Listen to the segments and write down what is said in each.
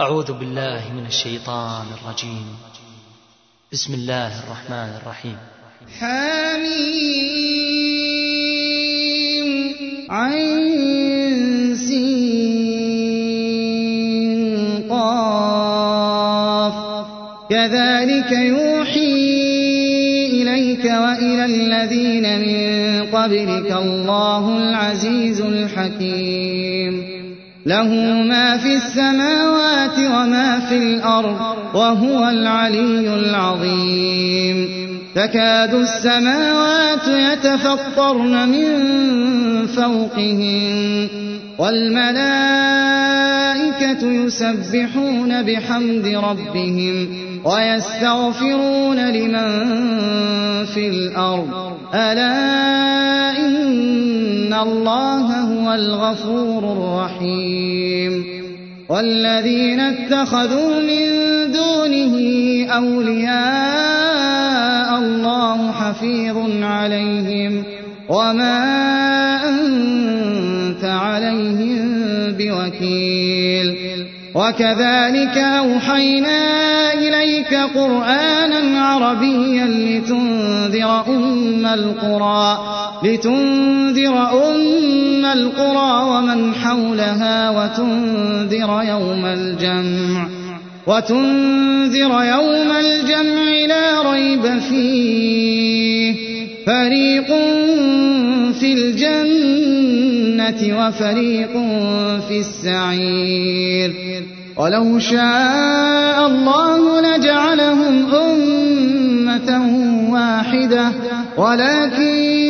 أعوذ بالله من الشيطان الرجيم. بسم الله الرحمن الرحيم. حميم عين قاف. كذلك يوحي إليك وإلى الذين من قبلك الله العزيز الحكيم. له ما في السماوات وما في الأرض وهو العلي العظيم. تكاد السماوات يتفطرن من فوقهن والملائكة يسبحون بحمد ربهم ويستغفرون لمن في الأرض. ألا إن الله هو الغفور الرحيم والذين اتخذوا من دونه أولياء الله حفيظ عليهم وما أنت عليهم بوكيل وكذلك أوحينا إليك قرآنا عربيا لتنذر أم القرى لتنذر أم القرى ومن حولها وتنذر يوم الجمع وتنذر يوم الجمع لا ريب فيه. فريق في الجنة وفريق في السعير. ولو شاء الله لجعلهم أمة واحدة ولكن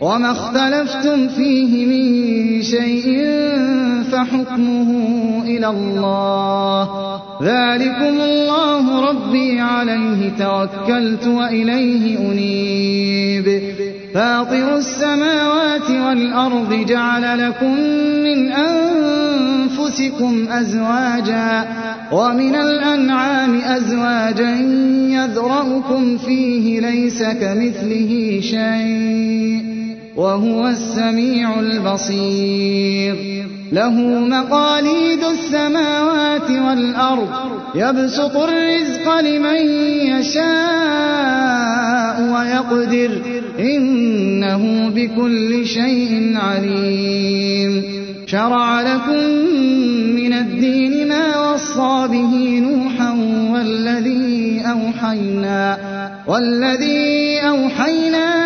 وما اختلفتم فيه من شيء فحكمه إلى الله. ذلكم الله ربي عليه توكلت وإليه أنيب. فاطر السماوات والأرض جعل لكم من أنفسكم أزواجا ومن الأنعام أزواجا يذرأكم فيه ليس كمثله شيء. وهو السميع البصير. له مقاليد السماوات والأرض. يبسط الرزق لمن يشاء ويقدر. إنه بكل شيء عليم. شرع لكم من الدين ما وصى به نوحا والذي أوحينا والذي أوحينا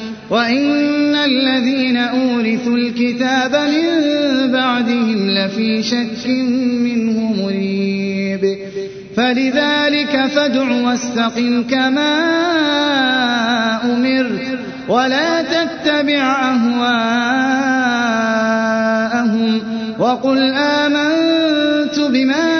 وإن الذين أورثوا الكتاب من بعدهم لفي شك منه مريب فلذلك فادع واستقم كما أمرت ولا تتبع أهواءهم وقل آمنت بما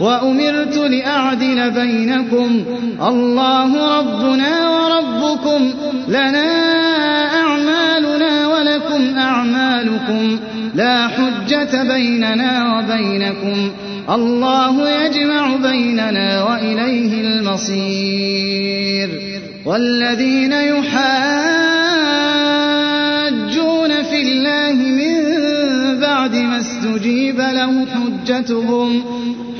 وأمرت لأعدل بينكم. الله ربنا وربكم. لنا أعمالنا ولكم أعمالكم. لا حجة بيننا وبينكم. الله يجمع بيننا وإليه المصير. والذين يحاجون في الله من بعد ما استجيب له حجتهم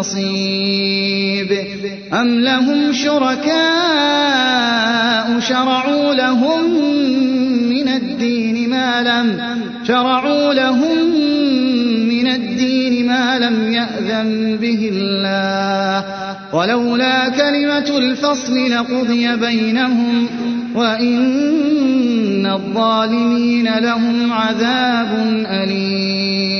نصيب. أم لهم شركاء شرعوا لهم من الدين ما لم شرعوا لهم من الدين ما لم يأذن به الله. ولولا كلمة الفصل لقضي بينهم وإن الظالمين لهم عذاب أليم.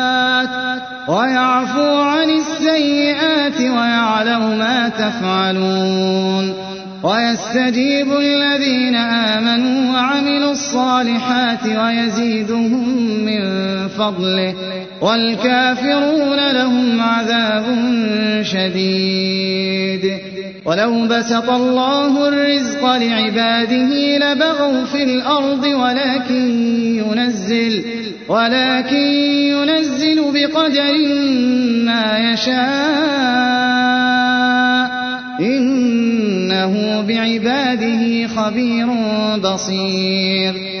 ويعفو عن السيئات ويعلم ما تفعلون ويستجيب الذين آمنوا وعملوا الصالحات ويزيدهم من فضله والكافرون لهم عذاب شديد ولو بسط الله الرزق لعباده لبغوا في الأرض ولكن ينزل ولكن ينزل بقدر ما يشاء إنه بعباده خبير بصير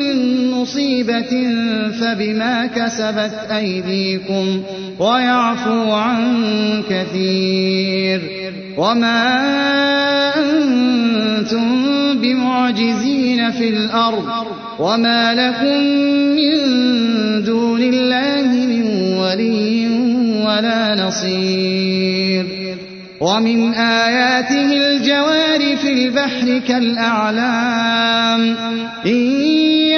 مصيبة فبما كسبت أيديكم ويعفو عن كثير وما أنتم بمعجزين في الأرض وما لكم من دون الله من ولي ولا نصير ومن آياته الجوار في البحر كالأعلام إن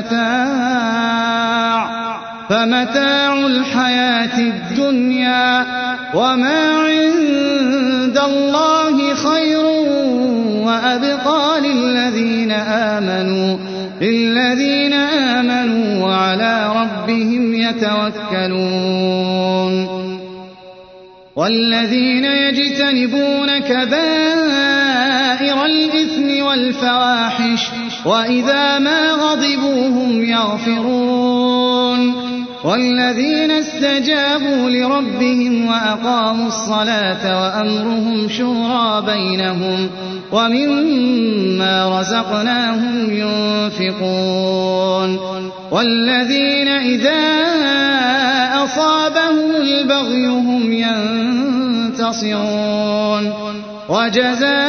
فمتاع فمتاع الحياة الدنيا وما عند الله خير وأبقى للذين آمنوا للذين آمنوا وعلى ربهم يتوكلون. والذين يجتنبون كبائر الإثم والفواحش وإذا ما غضبوا هم يغفرون والذين استجابوا لربهم وأقاموا الصلاة وأمرهم شورى بينهم ومما رزقناهم ينفقون والذين إذا أصابهم البغي هم ينتصرون وجزاء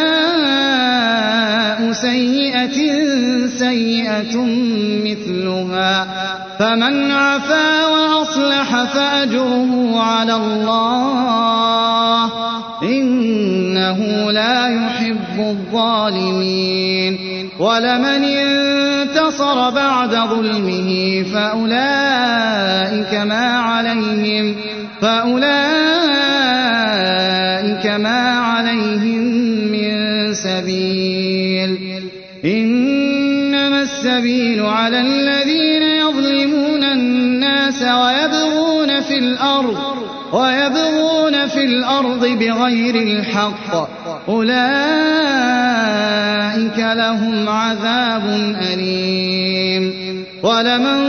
سيئة سيئة مثلها. فمن عفا وأصلح فأجره على الله. إنه لا يحب الظالمين. ولمن انتصر بعد ظلمه فأولئك ما عليهم. فأولئك السبيل على الذين يظلمون الناس ويبغون في الأرض ويبغون في الأرض بغير الحق. أولئك لهم عذاب أليم. ولمن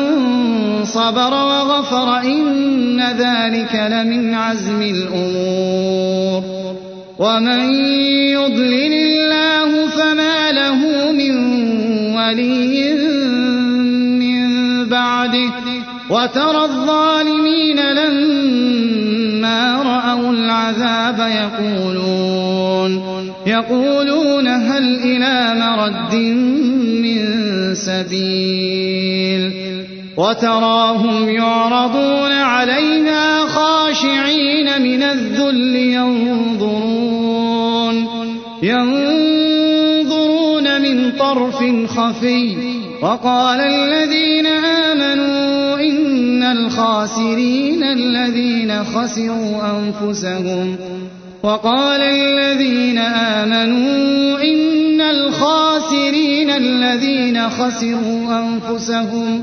صبر وغفر إن ذلك لمن عزم الأمور. ومن يضلل الله فما له ولي من بعده وترى الظالمين لما رأوا العذاب يقولون يقولون هل إلى مرد من سبيل وتراهم يعرضون عليها خاشعين من الذل ينظرون ينظرون طرف خفي وقال الذين آمنوا إن الخاسرين الذين خسروا أنفسهم وقال الذين آمنوا إن الخاسرين الذين خسروا أنفسهم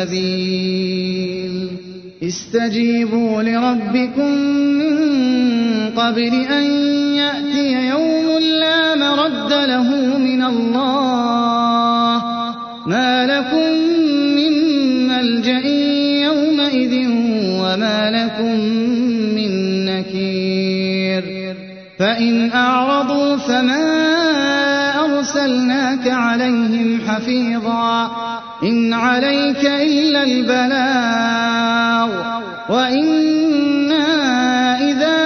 سبيل استجيبوا لربكم من قبل أن يأتي يوم لا مرد له من الله. ما لكم من ملجأ يومئذ وما لكم من نكير. فإن أعرضوا فما أرسلناك عليهم حفيظا. إن عليك إلا البلاغ وإنا إذا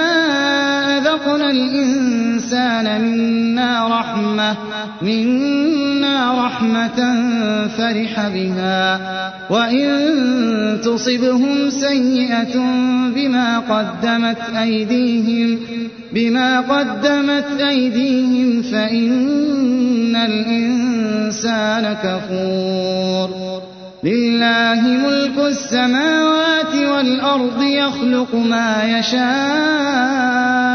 أذقنا الإنسان منا رحمة منا رحمة فرح بها. وإن تصبهم سيئة بما قدمت أيديهم بما قدمت أيديهم فإن الإنسان كفور. لله ملك السماوات والأرض يخلق ما يشاء.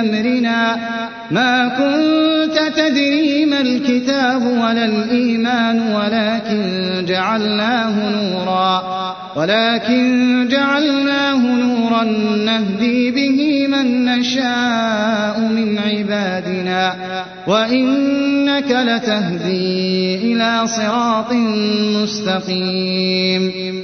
أمرنا. ما كنت تدري ما الكتاب ولا الإيمان ولكن جعلناه نورا. ولكن جعلناه نورا نهدي به من نشاء من عبادنا. وإنك لتهدي إلى صراط مستقيم.